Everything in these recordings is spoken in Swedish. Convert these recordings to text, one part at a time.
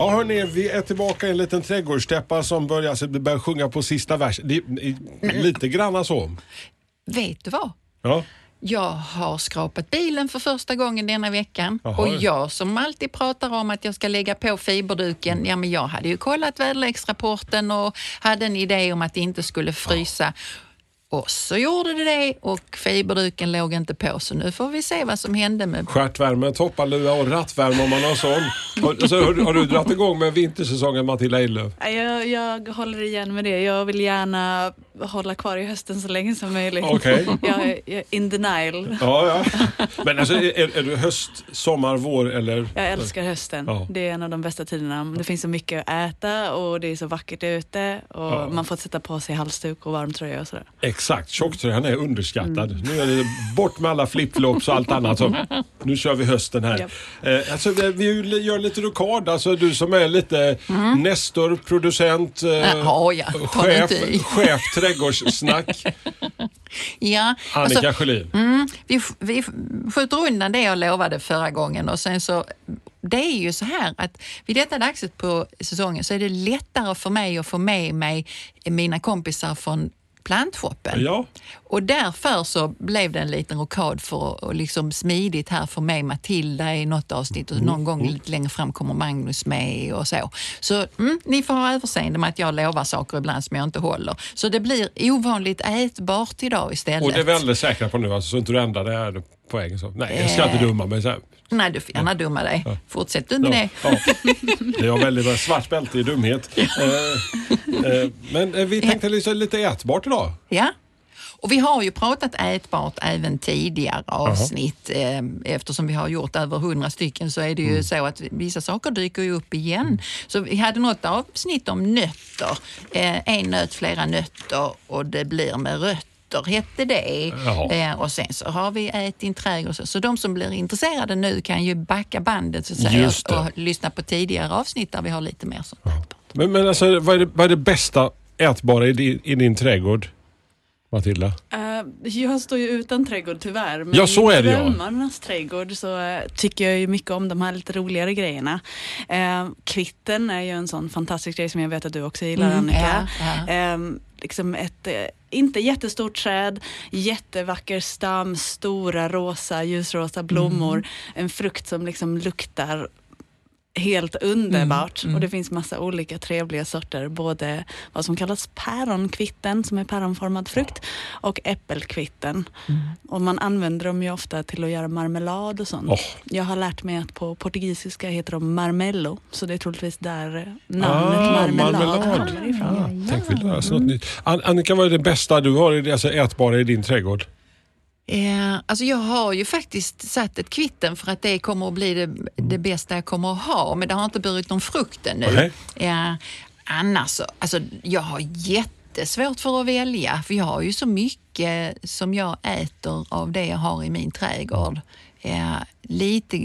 Ja hörni, vi är tillbaka i en liten trädgårdstäppa som börjar, så börjar sjunga på sista versen. Det är Lite granna så. Vet du vad? Ja. Jag har skrapat bilen för första gången denna veckan Jaha. och jag som alltid pratar om att jag ska lägga på fiberduken, ja men jag hade ju kollat väderleksrapporten och hade en idé om att det inte skulle frysa. Och så gjorde det det och fiberduken låg inte på så nu får vi se vad som hände med Stjärtvärme, topparlua och rattvärme om man har sån. Har, så har, har du dragit igång med vintersäsongen Matilda Eilöf? Nej, Jag, jag håller igen med det. Jag vill gärna hålla kvar i hösten så länge som möjligt. Okej. Jag är jag är in denial. Ja, ja. Men alltså är, är du höst, sommar, vår eller? Jag älskar hösten. Ja. Det är en av de bästa tiderna. Det finns så mycket att äta och det är så vackert ute och Ja. man får sätta på sig halsduk och varm tröja och sådär. Exakt, tjocktröjan är underskattad. Nu är det bort med alla flipflops och allt annat. Så nu kör vi hösten här. Japp. Eh, alltså, vi- vi gör lite rokad. Alltså, du som är lite Nestor, producent, eh, ja. Ta chef, chef trädgårdssnack. Ja, Annika alltså, Sjölin. mm, vi, vi skjuter undan det jag lovade förra gången och sen så det är ju så här att vid detta dagset på säsongen så är det lättare för mig att få med mig mina kompisar från plantshoppen. Ja. Och därför så blev det en liten rokad för att liksom smidigt här få med Matilda i något avsnitt och någon gång lite längre fram kommer Magnus med och så. Så mm, ni får ha överseende med att jag lovar saker ibland som jag inte håller. Så det blir ovanligt ätbart idag istället. Och det är alldeles säkra på nu, alltså, så inte du ändrar det här på vägen. Så. Nej, jag ska Eh. inte dumma mig. Så här. Nej, du får gärna dumma dig. Fortsätt du med Ja, det. ja. Det är väldigt svart bälte i dumhet. Eh, eh, men eh, vi tänkte liksom lite ätbart idag. Ja. Och vi har ju pratat ätbart även tidigare avsnitt. Eh, Eftersom vi har gjort över hundra stycken så är det ju Mm. så att vissa saker dyker ju upp igen. Så vi hade något avsnitt om nötter. Eh, En nöt, flera nötter och det blir med rötter hette det. Jaha. Eh, och sen så har vi Ät din trädgård. Så, så de som blir intresserade nu kan ju backa bandet så att säga, och lyssna på tidigare avsnitt där vi har lite mer sånt. Men, men alltså, vad, är det, vad är det bästa ätbara i din, i din trädgård? Matilda? Eh, jag står ju utan trädgård tyvärr. Men Ja, så är det, ja. i drömmarnas trädgård så eh, tycker jag ju mycket om de här lite roligare grejerna. Uh, kvitten är ju en sån fantastisk grej som jag vet att du också gillar Mm, Annika. ja, ja. Liksom ett, inte jättestort träd, jättevacker stam, stora rosa, ljusrosa blommor. Mm. En frukt som liksom luktar helt underbart. Mm, Och det finns massa olika trevliga sorter. Både vad som kallas päronkvitten som är päronformad frukt och äppelkvitten. Mm. Och man använder dem ju ofta till att göra marmelad och sånt. Åh. Jag har lärt mig att på portugisiska heter de marmello. Så det är troligtvis där namnet Ah, marmelad, marmelad. kommer ifrån. Tänk vi oss något nytt. An- Annika, vad är det bästa du har alltså ätbara i din trädgård? Eh, alltså jag har ju faktiskt satt ett kvitten för att det kommer att bli det, det bästa jag kommer att ha, men det har inte burit någon frukt ännu. Nej. Eh, annars, så- alltså jag har jättesvårt för att välja, för jag har ju så mycket som jag äter av det jag har i min trädgård. Eh, lite,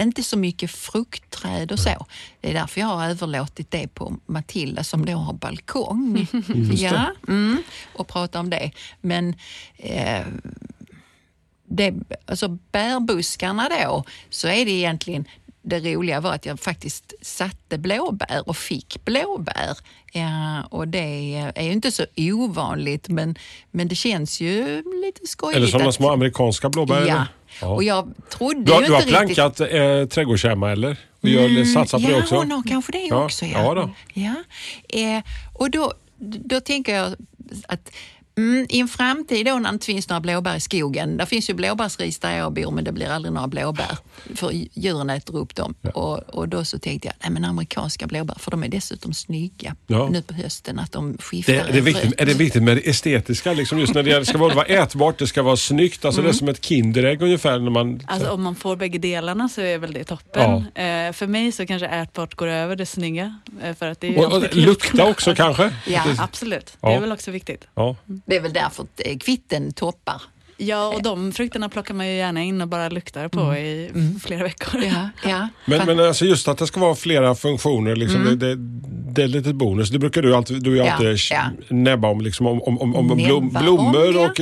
inte så mycket fruktträd och så. Det är därför jag har överlåtit det på Matilda som då har balkong. ja, mm, och prata om det. Men eh, det, alltså bärbuskarna då, så är det egentligen det roliga var att jag faktiskt satte blåbär och fick blåbär. Ja, och det är ju inte så ovanligt men, men det känns ju lite skojigt. Eller sådana att- små amerikanska blåbär? Ja. Ja. Och jag trodde Du har, ju du har inte riktigt... plankat eh, trädgårdshemma eller? Och gör, Mm, satsar på ja, det också? hon har kanske det Ja, också. ja då. Ja. Eh, och då, då tänker jag att Mm, I en framtid då när det inte finns några blåbär i skogen. Det finns ju blåbärsris där jag bor men det blir aldrig några blåbär för djuren äter upp dem. Och, och då så tänkte jag, nej men amerikanska blåbär för de är dessutom snygga Ja. nu på hösten att de skiftar. Det, det är, viktigt, är det viktigt med det estetiska? Liksom just när det, det ska vara, vara ätbart, det ska vara snyggt. Alltså Det är som ett Kinderägg ungefär. När man, Alltså om man får bägge delarna så är väl det toppen. Eh, för mig så kanske ätbart går över det snygga. Eh, för att det är och, och, lukta också kanske? Ja. Det- Absolut, Ja. det är väl också viktigt. Det är väl därför eh, att kvitten toppar. Ja, och de frukterna plockar man ju gärna in och bara luktar på i flera veckor. Ja, ja. Men, men alltså just att det ska vara flera funktioner, liksom, det, det, det är lite bonus. Det brukar du alltid, du är Ja, alltid ja. näbba om, liksom, om, om, om, om blom, blommor. om, ja. och,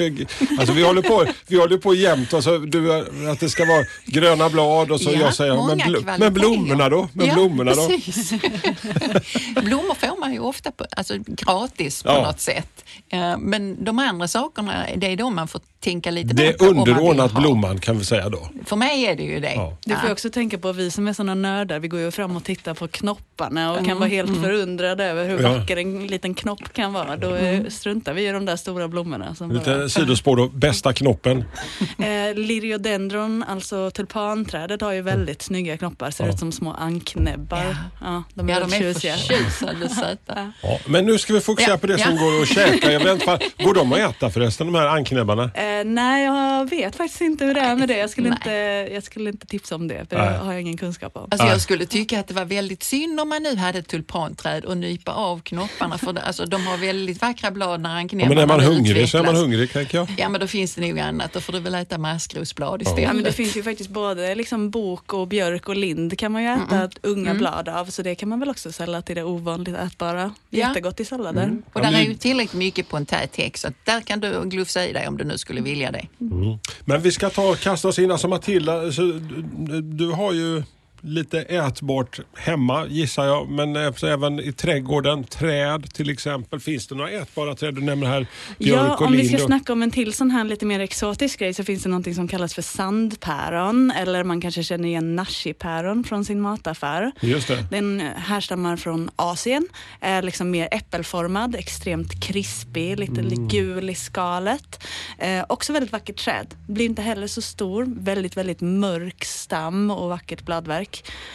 alltså, vi håller på, vi håller på jämt. Alltså, du, att det ska vara gröna blad och så Ja, jag säger, men, bl- men blommorna då? Men ja, blommorna då? Blommor får man ju ofta på, alltså, gratis på Ja. något sätt. Eh, Men de andra sakerna, det är de man får tänka lite Det är underordnat blomman kan vi säga då. För mig är det ju det. Ja. Det får jag också tänka på, vi som är såna nördar, vi går ju fram och tittar på knopparna och kan vara helt förundrade över hur Ja. vacker en liten knopp kan vara. Då eh, struntar vi i de där stora blommorna. Som bara... Lite sidospår då, bästa knoppen. Eh, Liriodendron, alltså tulpanträdet, har ju väldigt snygga knoppar. Ser Ja. ut som små anknäbbar. Ja. Ja. de är Ja, de är förtjusande söta. Ja, men nu ska vi fokusera Ja, på det som ja. går att käka. Jag vet går de att äta förresten, de här anknäbbarna? Eh, nej, jag vet faktiskt inte hur det är med det. Jag skulle, Nej. inte, jag skulle inte tipsa om det, för Nej. det har jag ingen kunskap om. Alltså jag skulle tycka att det var väldigt synd om man nu hade ett tulpanträd och nypa av knopparna för det, alltså, de har väldigt vackra blad när Ja, anknäbbarna men är man hungrig utvecklas. så är man hungrig, tänker jag. Ja men då finns det nog annat, då får du väl äta maskrosblad Ja, istället. men det finns ju faktiskt både liksom bok och björk och lind kan man ju äta unga blad av. Så det kan man väl också sälja till det ovanligt ätbara. Ja. Jättegott i sallader. Och Ja, där är ju tillräckligt mycket på en tät häck så där kan du glufsa i dig om du nu skulle vilja det. Mm. Men vi ska ta och kasta oss in. Alltså Matilda, så, du, du har ju lite ätbart hemma gissar jag. Men eh, även i trädgården, träd till exempel. Finns det några ätbara träd? Du nämner här björk Ja, och om vi ska och- snacka om en till sån här lite mer exotisk grej så finns det någonting som kallas för sandpäron eller man kanske känner igen nashipäron från sin mataffär. Just det. Den härstammar från Asien, är liksom mer äppelformad, extremt krispig, lite Mm. gul i skalet. Eh, också väldigt vackert träd. Blir inte heller så stor, väldigt, väldigt mörk stam och vackert bladverk.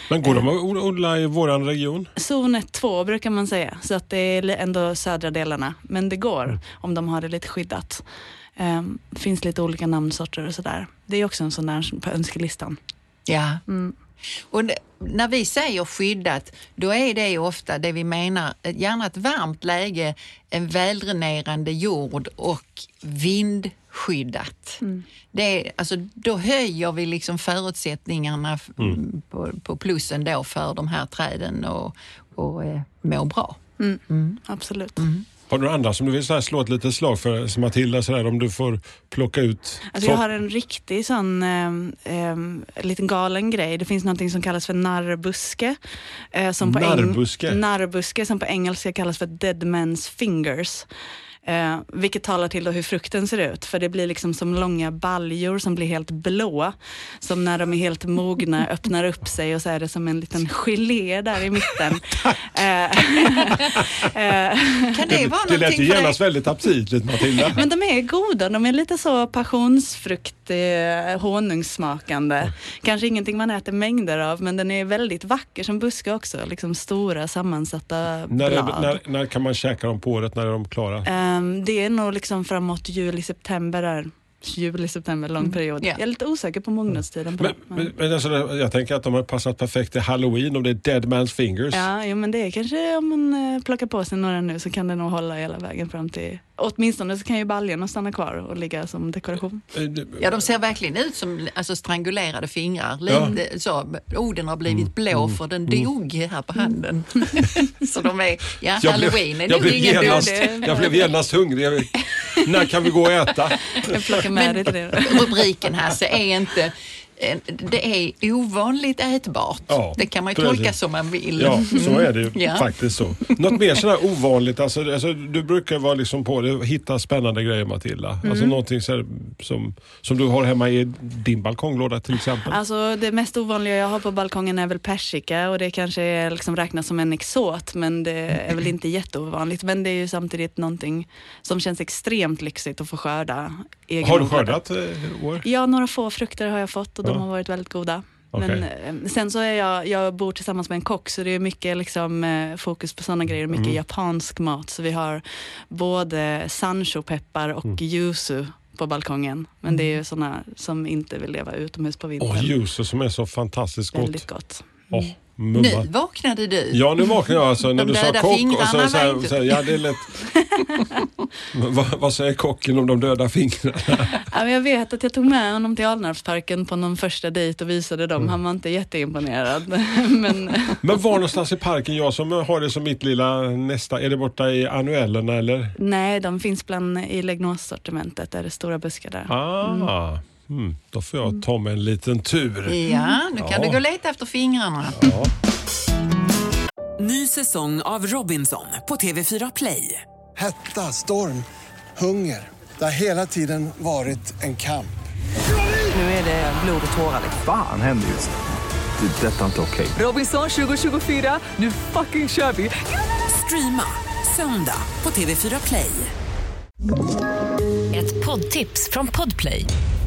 Men går de att od- odla i våran region? Zon 1, 2 brukar man säga, så att det är ändå södra delarna. Men det Mm. går om de har det lite skyddat. Um, finns lite olika namnsorter och sådär. Det är också en sån där på önskelistan. Ja. Mm. Och det, när vi säger skyddat, då är det ofta det vi menar, ett- gärna ett varmt läge, en väldränerande jord och vindskyddat. Det är, alltså, då höjer vi liksom förutsättningarna f- på, på plussen då för de här träden och, och eh, må bra. Absolut. Har du några andra som du vill så här slå ett litet slag för? Som Matilda, så där, om du får plocka ut. Alltså jag har en riktig sån um, um, liten galen grej. Det finns någonting som kallas för narrbuske. eh, som på Narrbuske? narrbuske som på engelska kallas för dead man's fingers. Eh, vilket talar till då hur frukten ser ut. För det blir liksom som långa baljor som blir helt blå. Som när de är helt mogna öppnar upp sig och så är det som en liten gelé där i mitten. Eh, eh, Kan det, vara det lät ju genast väldigt aptitligt Matilda. men de är goda, de är lite så passionsfrukt, eh, honungssmakande. Kanske ingenting man äter mängder av, men den är väldigt vacker som buske också. Liksom stora sammansatta när, blad. är, när, när kan man käka dem på året? När är de klara? Um, det är nog liksom framåt juli, september där. Juli, september, lång period. Ja. Jag är lite osäker på mognadstiden på Men, men, men alltså, jag tänker att de har passat perfekt till Halloween om det är Dead Man's Fingers. Ja, jo, men det är kanske om man eh, plockar på sig några nu så kan det nog hålla hela vägen fram till... Åtminstone så kan ju baljorna stanna kvar och ligga som dekoration. Eh, det- Ja, de ser verkligen ut som alltså, strangulerade fingrar. Ja. Lite, så, orden har blivit blå för den dog här på handen. så de är, ja, Jag blev, halloween är jag, nog blev ingen genast, jag blev genast hungrig. När kan vi gå och äta? Med till det. Rubriken Hasse är inte det är ovanligt ätbart. Ja, det kan man ju precis. tolka som man vill. Ja, så är det ju Ja. faktiskt så. Något mer sådär ovanligt, alltså, alltså, du brukar vara liksom på det, hitta spännande grejer Matilda. Mm. Alltså någonting här, som, som du har hemma i din balkonglåda till exempel. Alltså det mest ovanliga jag har på balkongen är väl persika och det kanske är liksom räknas som en exot men det är väl inte jätteovanligt. Men det är ju samtidigt någonting som känns extremt lyxigt att få skörda. har du skördat eh, år? Ja, några få frukter har jag fått och de har varit väldigt goda. Men eh, sen så är jag, jag bor tillsammans med en kock så det är mycket liksom, eh, fokus på sådana grejer, mycket Mm. japansk mat. Så vi har både sanchopeppar och Mm. yuzu på balkongen. Men det är ju sådana som inte vill leva utomhus på vintern. Åh, ljuset som är så fantastiskt gott. Väldigt gott. Åh, Nu mumma. vaknade du. Ja, nu vaknade jag alltså när De du sa kock. Och så, så, här, inte- så här, ja, det är lätt. Vad, vad säger kocken om de döda fingrarna? Ja, men jag vet att jag tog med honom till Alnarpsparken på någon första dejt och visade dem. Han var inte jätteimponerad. men Men var någonstans i parken, jag som har det som mitt lilla nästa, är det borta i annuellerna eller? nej, de finns bland i Legnos-sortimentet. Där är det stora buskar där. Ah, mm, då får jag ta mig en liten tur. Ja, nu kan Ja. du gå och leta efter fingrarna. Ja. Ny säsong av Robinson på TV4 Play. Hetta, storm, hunger. Det har hela tiden varit en kamp. Nu är det blod och tårar. Fan händer just det. Det är detta inte okej. Robinson 2024, nu fucking kör vi! Streama söndag på TV4 Play. Ett poddtips från Podplay.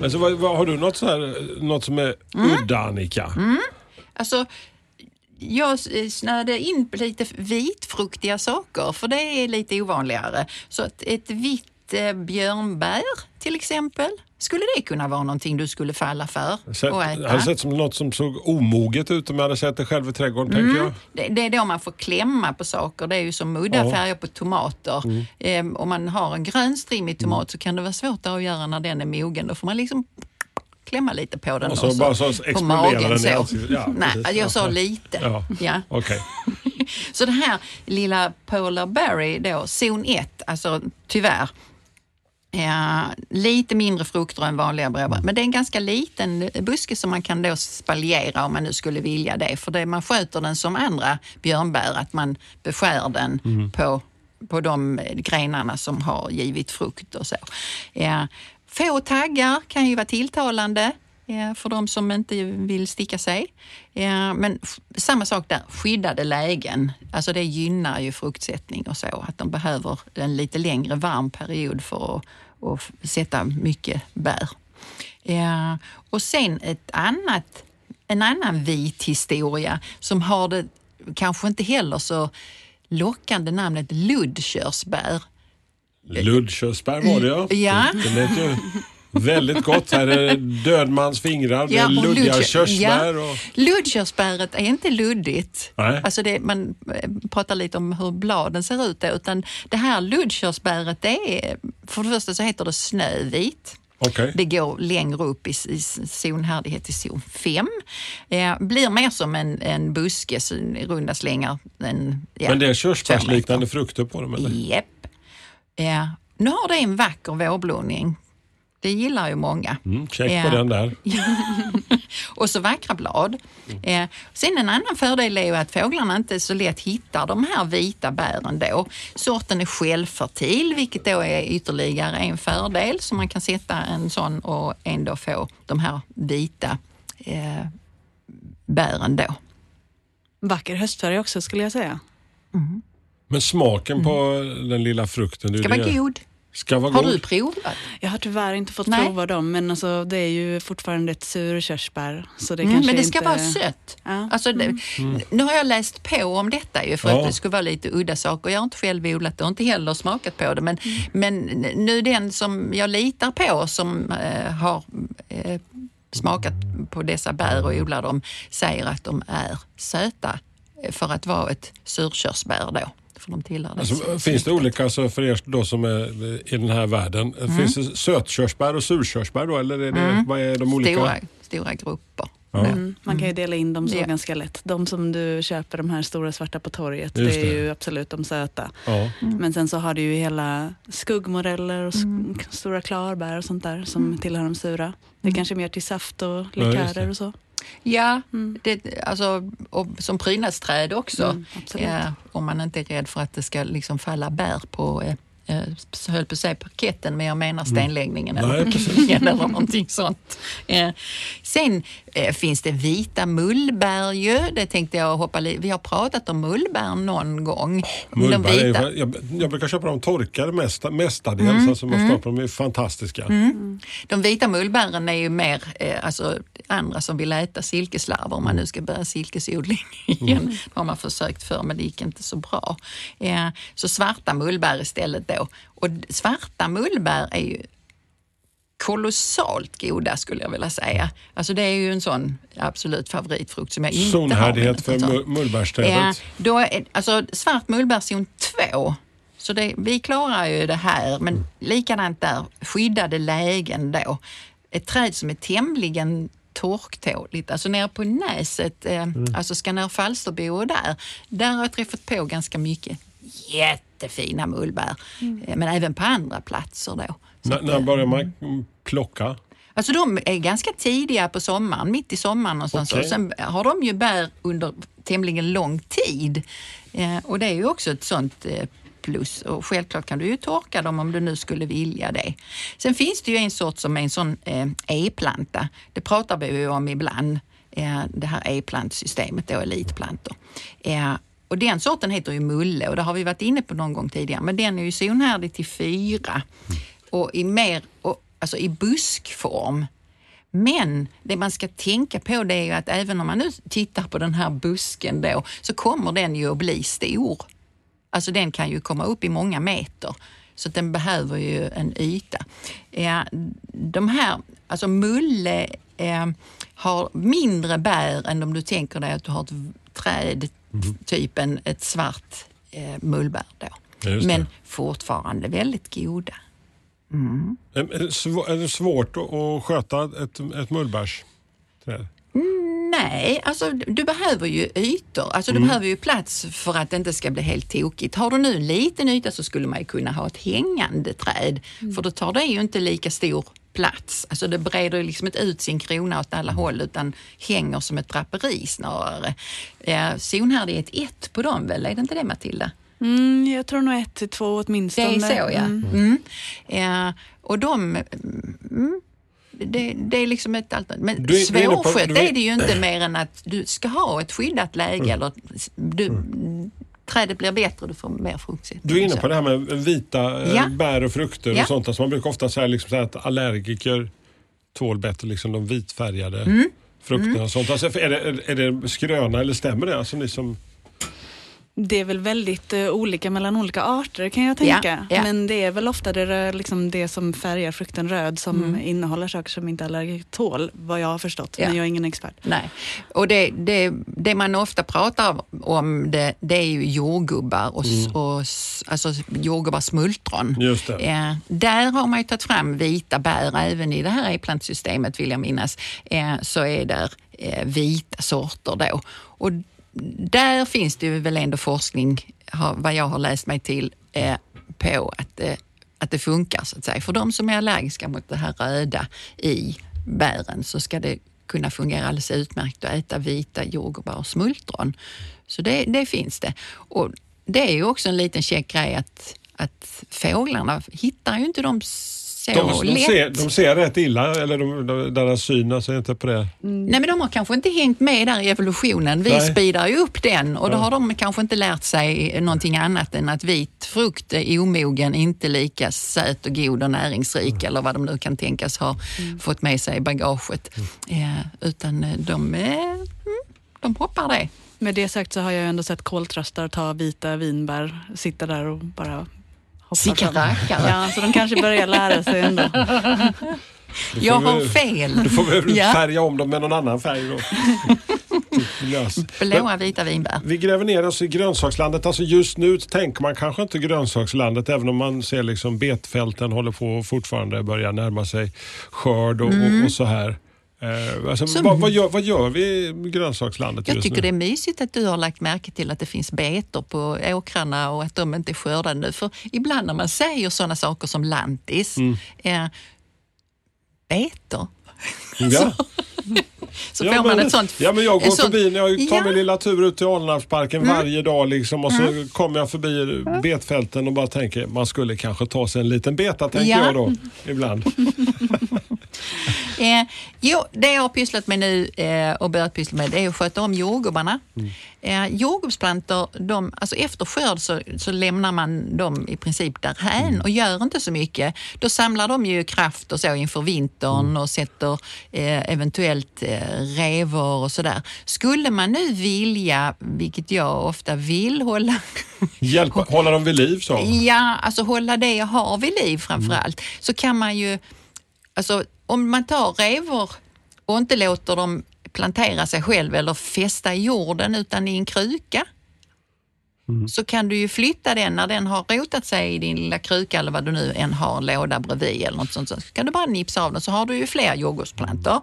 Men så, vad, vad, har du något, så här, något som är udda Annika? Alltså, jag snöade in på lite vitfruktiga saker, för det är lite ovanligare. Så att ett vitt eh, björnbär till exempel, skulle det kunna vara någonting du skulle falla för Sett, det äta? hade sett som något som såg omoget ut om jag hade sett det själv i trädgården tänker jag. Det, det är då man får klämma på saker. Det är ju som udda Ja. färger på tomater. Ehm, om man har en grön strimmig tomat så kan det vara svårt att göra när den är mogen. Då får man liksom klämma lite på den Och så bara så på exploderar den så. Ja, Nej, precis. jag sa lite. Ja. Ja. Okej. Så det här lilla Polar Berry då, zon 1, alltså tyvärr, Ja, lite mindre frukter än vanliga brädbär. Men det är en ganska liten buske som man kan då spaljera om man nu skulle vilja det. För det, man sköter den som andra björnbär, att man beskär den på, på de grenarna som har givit frukt och så. Ja, få taggar kan ju vara tilltalande ja, för de som inte vill sticka sig. Ja, men samma sak där, skyddade lägen. Alltså det gynnar ju fruktsättning och så. Att de behöver en lite längre varm period för att, f- sätta mycket bär. Ja, och sen ett annat, en annan vit historia som har det kanske inte heller så lockande namnet luddkörsbär. Luddkörsbär var det ja. Ja. Det lät ju väldigt gott. Här är dödmans fingrar, det är luddiga körsbär. Ja. Och... Luddkörsbäret är inte luddigt. Nej. Alltså det, man eh, pratar lite om hur bladen ser ut då, utan det här luddkörsbäret, det är, för det första så heter det snövit. Okej. Det går längre upp i, i zonhärdighet till zon 5. Eh, blir mer som en, en buske, så i runda slängar. En, ja, Men det är körsbärsliknande frukter på dem eller? Japp. Eh, nu har det en vacker vårblomning. Det gillar ju många. Mm, check på den där. Och så vackra blad. Eh, sen en annan fördel är ju att fåglarna inte så lätt hittar de här vita bären då. Sorten är självfertil, vilket då är ytterligare en fördel. Så man kan sätta en sån och ändå få de här vita eh, bären då. Vacker höstfärg också skulle jag säga. Men smaken på den lilla frukten. det är Ska vara god. Ska vara Har god. du provat? Jag har tyvärr inte fått Nej. prova dem men alltså, det är ju fortfarande ett surkörsbär. Så det Mm, kanske men det ska inte... vara sött. Ja. Alltså, det, Nu har jag läst på om detta ju för Ja. att det skulle vara lite udda saker. Jag har inte själv odlat det och inte heller smakat på det. Men, men nu den som jag litar på som eh, har eh, smakat på dessa bär och odlar dem säger att de är söta för att vara ett surkörsbär då. För de tillhör det Alltså, finns det olika, alltså för er då som är i den här världen, Mm. finns det sötkörsbär och surkörsbär då? Eller är det, vad är de olika? stora, stora grupper. Ja. Mm. Man kan ju dela in dem så Ja. ganska lätt. De som du köper, de här stora svarta på torget, Just det är det. ju absolut de söta. Ja. Men sen så har du ju hela skuggmoreller och sk- stora klarbär och sånt där som tillhör de sura. Det är kanske mer till saft och Ja, likörer det. och så. Ja, det, alltså, och som prydnadsträd också. Mm. Ja, om man inte är rädd för att det ska liksom falla bär på eh, höll på att säga parketten, men jag menar stenläggningen Mm. Eller, precis. eller någonting sånt. Eh, sen eh, finns det vita mullbär ju. Det tänkte jag hoppa li- Vi har pratat om mullbär någon gång. De Mullbär är, vita- ju- jag, jag brukar köpa dem torkade mesta, mestadels. Mm, Alltså man förstår, de är fantastiska. De vita mullbären är ju mer eh, alltså, andra som vill äta silkeslarver om man nu ska börja silkesodling igen. Det har man försökt för men det gick inte så bra. Eh, så svarta mullbär istället då. Och svarta mullbär är ju kolossalt goda skulle jag vilja säga. Alltså det är ju en sån absolut favoritfrukt som jag inte Zonhärdighet för har. men- mu- mullbärsträdet. Ja, då är, alltså svart mullbärszon 2. Så det, vi klarar ju det här, men likadant där, skyddade lägen då. Ett träd som är tämligen torktåligt, alltså nere på Näset, eh, alltså Skanör Falsterbo och där, där har jag träffat på ganska mycket jättefina mullbär. Eh, Men även på andra platser då. Så När, att, när eh, börjar man mm, plocka? Alltså de är ganska tidiga på sommaren, mitt i sommaren någonstans. Okej. Och sen har de ju bär under tämligen lång tid. Eh, och det är ju också ett sånt eh, plus. Och självklart kan du ju torka dem om du nu skulle vilja det. Sen finns det ju en sort som är en sån eh, e-planta. Det pratar vi ju om ibland. Eh, det här e-plantsystemet, då, elitplantor. Och den sorten heter ju mulle och det har vi varit inne på någon gång tidigare. Men den är ju zonhärdig till fyra och i mer, och, alltså i buskform. Men det man ska tänka på det är ju att även om man nu tittar på den här busken då så kommer den ju att bli stor. Alltså den kan ju komma upp i många meter. Så att den behöver ju en yta. Ja, de här, alltså mulle eh, har mindre bär än om du tänker dig att du har ett träd, typ en, ett svart eh, mullbär då. Ja, just det. Men fortfarande väldigt goda. Är, är, det svårt att, sköta ett, ett mullbärsträd? Nej, alltså du behöver ju ytor. Alltså Mm. du behöver ju plats för att det inte ska bli helt tokigt. Har du nu en liten yta så skulle man ju kunna ha ett hängande träd. För då tar det ju inte lika stor plats. Alltså det breder liksom inte ut sin krona åt alla håll utan hänger som ett draperi snarare. Eh, zonhärdighet 1 på dem väl, är det inte det Matilda? Mm, jag tror nog ett till två Det åtminstone. är så ja. Mm. Mm. Eh, och de, mm, det, det är liksom ett alternativ. Men svårskött du är- är det ju inte mer än att du ska ha ett skyddat läge. Eller du, Trädet blir bättre och du får mer fruktsättning. Du är inne på det här med vita eh, Ja. bär och frukter Ja. och sånt. Alltså man brukar ofta säga liksom att allergiker tål bättre liksom de vitfärgade Mm. frukterna och sånt. Alltså, är, det, är det skröna eller stämmer det? Alltså, ni som, Det är väl väldigt eh, olika mellan olika arter kan jag tänka. ja. Men det är väl ofta det, liksom det som färgar frukten röd som Mm. innehåller saker som inte allergiker tål, vad jag har förstått. Ja. Men jag är ingen expert. Nej, och det, det, det man ofta pratar om det, det är ju jordgubbar och, s- och alltså jordgubbar smultron. Just det. Eh, där har man ju tagit fram vita bär även i det här e-plantsystemet vill jag minnas. Eh, så är där eh, vita sorter då. Och där finns det väl ändå forskning, vad jag har läst mig till, eh, på att, eh, att det funkar så att säga. För de som är allergiska mot det här röda i bären så ska det kunna fungera alldeles utmärkt att äta vita jordgubbar och smultron. Så det, det finns det. Och det är ju också en liten käck grej att, att fåglarna hittar ju inte de så de, de, ser, de ser rätt illa, eller de, de, deras syn alltså inte på det. Nej men de har kanske inte hängt med där i evolutionen. Vi Nej. speedar ju upp den och då Ja. har de kanske inte lärt sig någonting annat än att vit frukt är omogen, inte lika söt och god och näringsrik Mm. eller vad de nu kan tänkas ha fått med sig i bagaget. Mm. Eh, utan de, eh, mm, de hoppar det. Med det sagt så har jag ändå sett koltrastar ta vita vinbär, sitta där och bara hoppa Sicka fram. rackare. Ja, så de kanske börjar lära sig ändå. Jag vi- har fel. Då får vi Ja. färga om dem med någon annan färg då. Blåa, vita vinbär. Vi gräver ner oss i grönsakslandet. Alltså just nu tänker man kanske inte grönsakslandet även om man ser liksom betfälten håller på och fortfarande börja närma sig skörd och, Mm. och, och så här. Eh, alltså, Så- vad, vad, gör, vad gör vi i grönsakslandet Jag just tycker nu? det är mysigt att du har lagt märke till att det finns betor på åkrarna och att de inte är skördade nu. För ibland när man säger sådana saker som lantis, Mm. eh, betor, Ja. så ja, får man men, ett sånt... Ja, men jag går sån- förbi när jag tar Ja. Mm. min lilla tur ut till Alnarpsparken varje dag liksom, och så kommer jag förbi betfälten och bara tänker man skulle kanske ta sig en liten beta tänker Ja. jag då ibland. Eh, jo, det jag har pysslat med nu eh, och börjat pyssla med det är att sköta om jordgubbarna. Eh, jordgubbsplantor, de, alltså efter skörd så, så lämnar man dem i princip därhän och gör inte så mycket. Då samlar de ju kraft och så inför vintern och sätter eh, eventuellt eh, revor och sådär. Skulle man nu vilja, vilket jag ofta vill, hålla Hjälpa, hålla dem vid liv så. Ja, alltså hålla det jag har vid liv framför allt. Så kan man ju, alltså om man tar revor och inte låter dem plantera sig själv eller fästa i jorden utan i en kruka. Så kan du ju flytta den när den har rotat sig i din lilla kruka eller vad du nu än har en låda bredvid eller något sånt. Så kan du bara nipsa av den så har du ju fler jordgubbsplantor.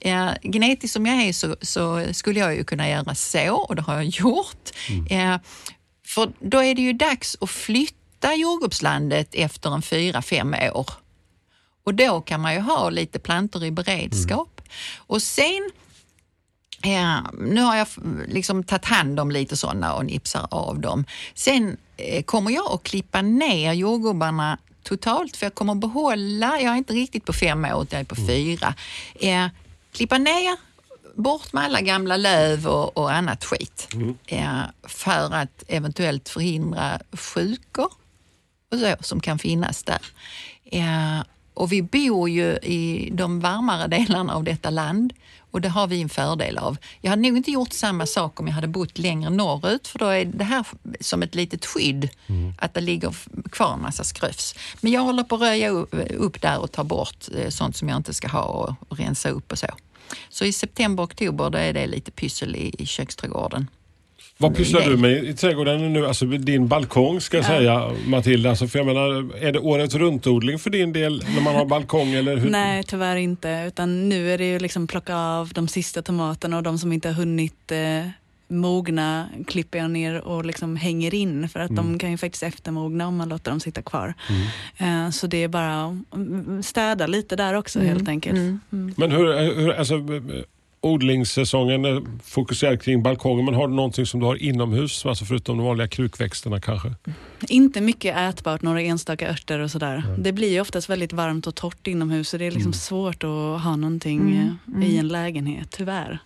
Eh, genetiskt som jag är så, så skulle jag ju kunna göra så och det har jag gjort. Eh, för då är det ju dags att flytta jordgubbslandet efter en fyra, fem år. Och då kan man ju ha lite plantor i beredskap. Och sen, ja, nu har jag liksom tagit hand om lite sådana och nipsar av dem. Sen eh, kommer jag att klippa ner jordgubbarna totalt för jag kommer behålla, jag är inte riktigt på fem år, jag är på fyra. Eh, klippa ner bort med alla gamla löv och, och annat skit. Eh, för att eventuellt förhindra sjukor och så som kan finnas där. Eh, och vi bor ju i de varmare delarna av detta land och det har vi en fördel av. Jag hade nog inte gjort samma sak om jag hade bott längre norrut för då är det här som ett litet skydd att det ligger kvar en massa skröfs. Men jag håller på att röja upp, där och ta bort eh, sånt som jag inte ska ha och, rensa upp och så. Så i september, oktober då är det lite pyssel i, i köksträdgården. Vad pysslar Nej. du med i trädgården nu? Alltså din balkong ska jag säga Matilda. Alltså, för jag menar, är det året runt-odling för din del när man har balkong? Eller hur? Nej, tyvärr inte. Utan nu är det ju liksom plocka av de sista tomaterna och de som inte har hunnit eh, mogna klipper jag ner och liksom hänger in för att de kan ju faktiskt eftermogna om man låter dem sitta kvar. Eh, så det är bara att mm, städa lite där också helt enkelt. Mm. Men hur, hur alltså, eh, odlingssäsongen är fokuserad kring balkongen men har du någonting som du har inomhus? Alltså förutom de vanliga krukväxterna kanske? Inte mycket ätbart, några enstaka örter och sådär. Det blir ju oftast väldigt varmt och torrt inomhus så det är liksom svårt att ha någonting eh, i en lägenhet, tyvärr.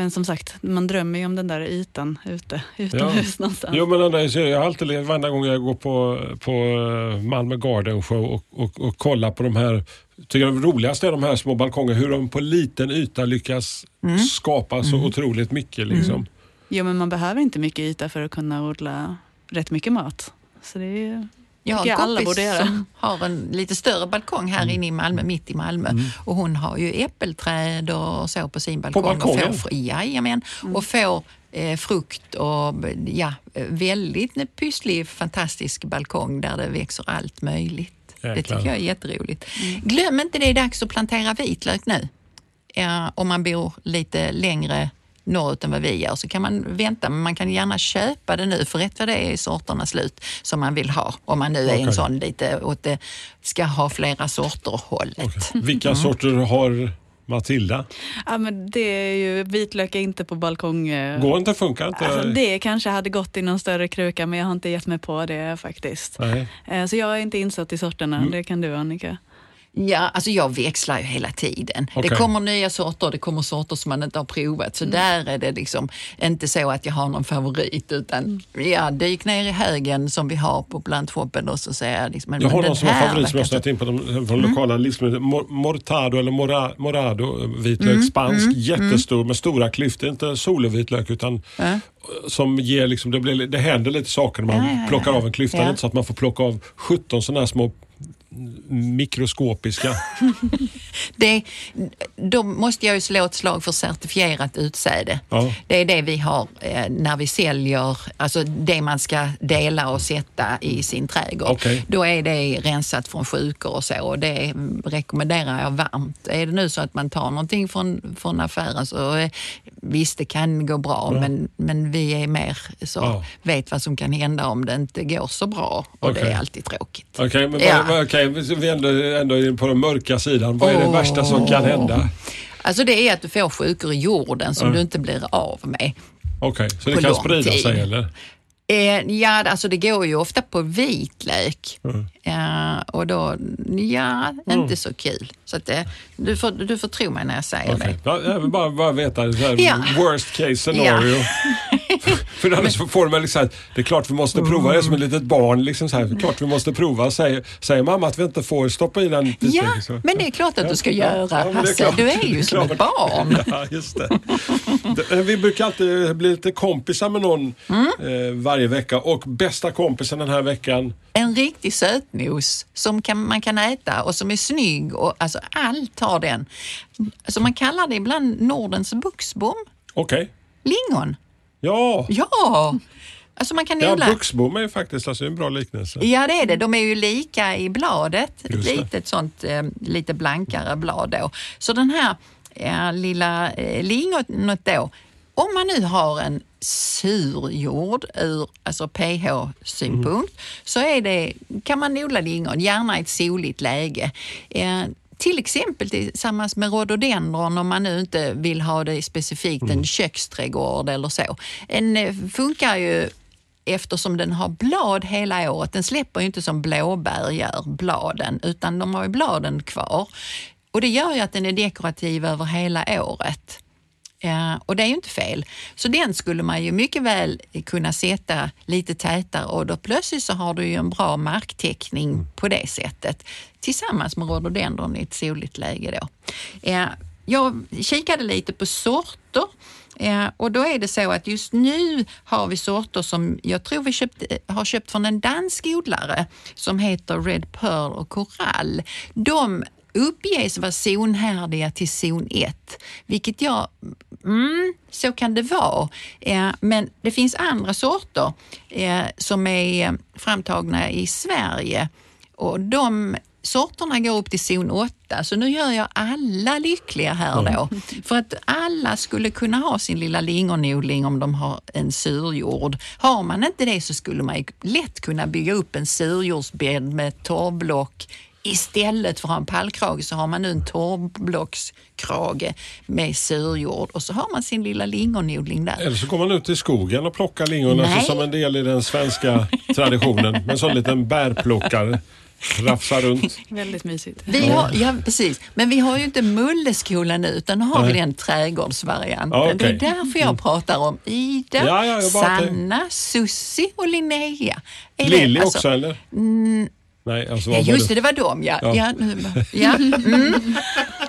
Men som sagt, man drömmer ju om den där ytan ute, utomhus någonstans. Jo men Anna, jag har alltid, le- varenda gång jag går på, på eh, Malmö Garden Show och, och, och kollar på de här, tycker jag det roligaste är de här små balkongerna, hur de på liten yta lyckas skapa så otroligt mycket. Liksom. Jo, men man behöver inte mycket yta för att kunna odla rätt mycket mat. Så det är, Jag har en jag kompis som har en lite större balkong här inne i Malmö, mitt i Malmö. Och hon har ju äppelträd och så på sin balkong. balkongen? Och får, jajamän, och får eh, frukt och ja, eh, väldigt pysslig, fantastisk balkong där det växer allt möjligt. Det Jäklar. tycker jag är jätteroligt. Glöm inte det är dags att plantera vitlök nu. Ja, om man bor lite längre norrut än vad vi gör så kan man vänta, men man kan gärna köpa det nu för rätt vad det är sorterna slut som man vill ha. Om man nu är en sån lite åt det ska ha flera sorter hållet. Vilka sorter har Matilda? Ja, men det är ju, vitlök är inte på balkong. eh, Går inte, funkar inte? Alltså, det kanske hade gått i någon större kruka men jag har inte gett mig på det faktiskt. Nej. Eh, Så jag är inte insatt i sorterna, Mm. det kan du Annika. Ja, alltså jag växlar ju hela tiden. Okej. Det kommer nya sorter det kommer sorter som man inte har provat. Så där är det liksom inte så att jag har någon favorit utan ja, dyk ner i högen som vi har på plantshoppen och så säger jag liksom, Jag har någon som har favorit som jag stött in på de, från lokala livsmedel. Mor, mortado eller mora, morado vitlök, Mm, spansk, jättestor med stora klyftor. Inte solovitlök utan som ger liksom, det, blir, det händer lite saker när man Ja, ja, ja. plockar av en klyfta. Ja. Inte så att man får plocka av 17 sådana här små mikroskopiska. Det, då måste jag ju slå ett slag för certifierat utsäde. Ja. Det är det vi har eh, när vi säljer, alltså det man ska dela och sätta i sin trädgård. Okej. Då är det rensat från sjukor och så och det rekommenderar jag varmt. Är det nu så att man tar någonting från, från affären så eh, visst, det kan gå bra men, men vi är mer så, Ja. vet vad som kan hända om det inte går så bra och det Okej. är alltid tråkigt. Okej, men Ja. vad, okej, vi är ändå, ändå är på den mörka sidan. Vad är det värsta som kan hända? Alltså det är att du får sjukor i jorden som Ja. du inte blir av med. Okej, så det kan sprida tid. sig eller? Eh, ja, alltså det går ju ofta på vitlök. Mm. Eh, och då, ja, inte så kul. Så att, eh, du, får, du får tro mig när jag säger Okej. det. Ja, jag vill bara, bara veta, så här, Ja. worst case scenario. För annars får väl liksom, det är klart vi måste prova, det är som ett litet barn. Liksom så här, det är klart vi måste prova. Säger, säger mamma att vi inte får stoppa i den Ja, så- men det är klart att du ska göra, Ja, är Hasse. klart. Du är ju som ett barn. Ja, just det. Eh, Vi brukar alltid bli lite kompisar med någon Mm. eh, varje vecka och bästa kompisen den här veckan, En riktig sötnos som kan, man kan äta och som är snygg. Och, alltså, allt har den. Alltså, man kallar det ibland Nordens buxbom. okej. Lingon. Ja, Ja! Alltså man kan ja odla... buxbom är ju faktiskt alltså, en bra liknelse. Ja det är det. De är ju lika i bladet. Litet sånt, eh, lite blankare blad då. Så den här eh, lilla eh, lingonet då, om man nu har en sur jord ur alltså pH-synpunkt så är det, kan man odla lingon, gärna i ett soligt läge. Eh, till exempel tillsammans med rhododendron om man nu inte vill ha det specifikt en köksträdgård eller så. En eh, funkar ju eftersom den har blad hela året. Den släpper ju inte som blåbär gör, bladen, utan de har ju bladen kvar. Och det gör ju att den är dekorativ över hela året. Och det är ju inte fel. Så den skulle man ju mycket väl kunna sätta lite tätare och då plötsligt så har du ju en bra marktäckning på det sättet tillsammans med rhododendron i ett soligt läge då. Ja, jag kikade lite på sorter och då är det så att just nu har vi sorter som jag tror vi köpt, har köpt från en dansk odlare som heter Red Pearl och Korall. De uppges vara zonhärdiga till zon 1, vilket jag... Mm, så kan det vara. Eh, men det finns andra sorter eh, som är eh, framtagna i Sverige och de sorterna går upp till zon 8, så nu gör jag alla lyckliga här då. För att alla skulle kunna ha sin lilla lingonodling om de har en surjord. Har man inte det så skulle man lätt kunna bygga upp en surjordsbädd med torvblock Istället för att ha en pallkrage så har man nu en torvblockskrage med surjord och så har man sin lilla lingonodling där. Eller så går man ut i skogen och plockar lingon alltså som en del i den svenska traditionen. Med en sån liten bärplockare. Rafsar runt. Väldigt mysigt. Vi har, ja, precis. Men vi har ju inte mulleskola nu utan nu har vi Nej. den trädgårdsvarianten. Ja, okej. Det är därför jag pratar om Ida, Ja, Sanna, Sussi och Linnea. Är Lilly alltså- också eller? Nej, alltså Ja, just det, det var dem ja. Ja. ja. nu, ja. Mm.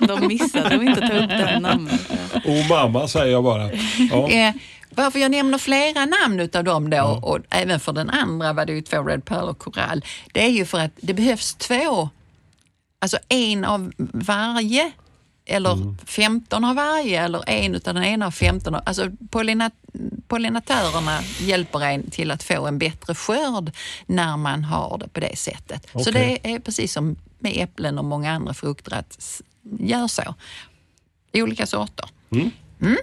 De missade att inte ta upp den namnet. Oh mamma säger jag bara. Ja. Eh, varför jag nämner flera namn utav dem då och även för den andra var det ju två Red Pearl och Korall. Det är ju för att det behövs två, alltså en av varje eller 15 av varje eller en utav den ena av 15. av- Alltså pollinat pollinatörerna hjälper en till att få en bättre skörd när man har det på det sättet. Så Okej. det är precis som med äpplen och många andra frukter att gör så. Olika sorter. Men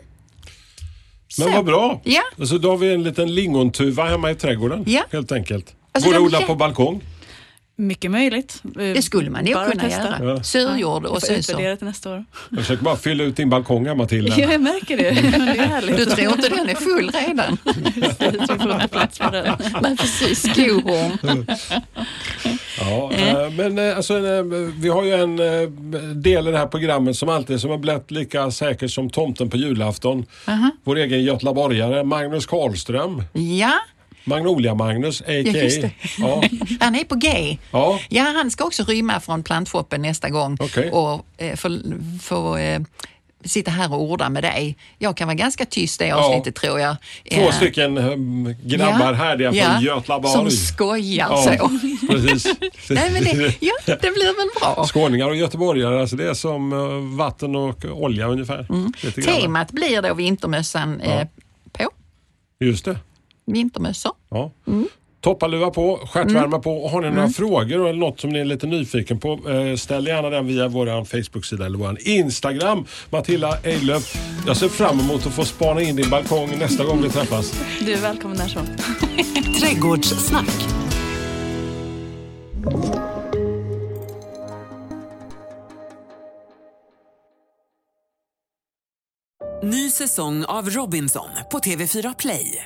Så. vad bra. Ja. Alltså, då har vi en liten lingontuva hemma i trädgården. Ja. Helt enkelt. Alltså, Går det att odla på balkong? Mycket möjligt. Det skulle man ju Bara kunna testa. göra. Ja. Surjord Jag och sen så. till nästa år. Jag försöker bara fylla ut din balkong här Matilda. Ja, jag märker det. Men det är härligt. Du tror inte den är full redan? Vi får inte plats på den. Nej, precis. Skohorn. Ja, eh, men eh, alltså, eh, vi har ju en eh, del i det här programmet som alltid som har blivit lika säker som tomten på julafton. Vår egen götlaborgare Magnus Karlström. Ja, Magnolia-Magnus, a.k.a. Ja. Ja, han är på G. ja. Ja, han ska också rymma från plantshoppen nästa gång Okej. och eh, få, få eh, sitta här och orda med dig. Jag kan vara ganska tyst det avsnittet tror jag. Två Eh, stycken um, grabbar ja, härliga ja, från Götlaborg. Som skojar Ja, så. precis. Nej, men det, ja, det blir väl bra. Skåningar och göteborgare, alltså det är som eh, vatten och olja ungefär. Grann. Temat blir då vintermössan eh, på. Just det. Vintermössor. Ja. Mm. Toppaluva på, stjärtvärma på. Och Har ni några frågor eller något som ni är lite nyfiken på, eh, ställ gärna den via vår Facebook-sida eller vår Instagram. Matilda Eilöf, jag ser fram emot att få spana in din balkong nästa gång vi träffas. Du är välkommen när som. Trädgårdssnack. Ny säsong av Robinson på TV4 Play.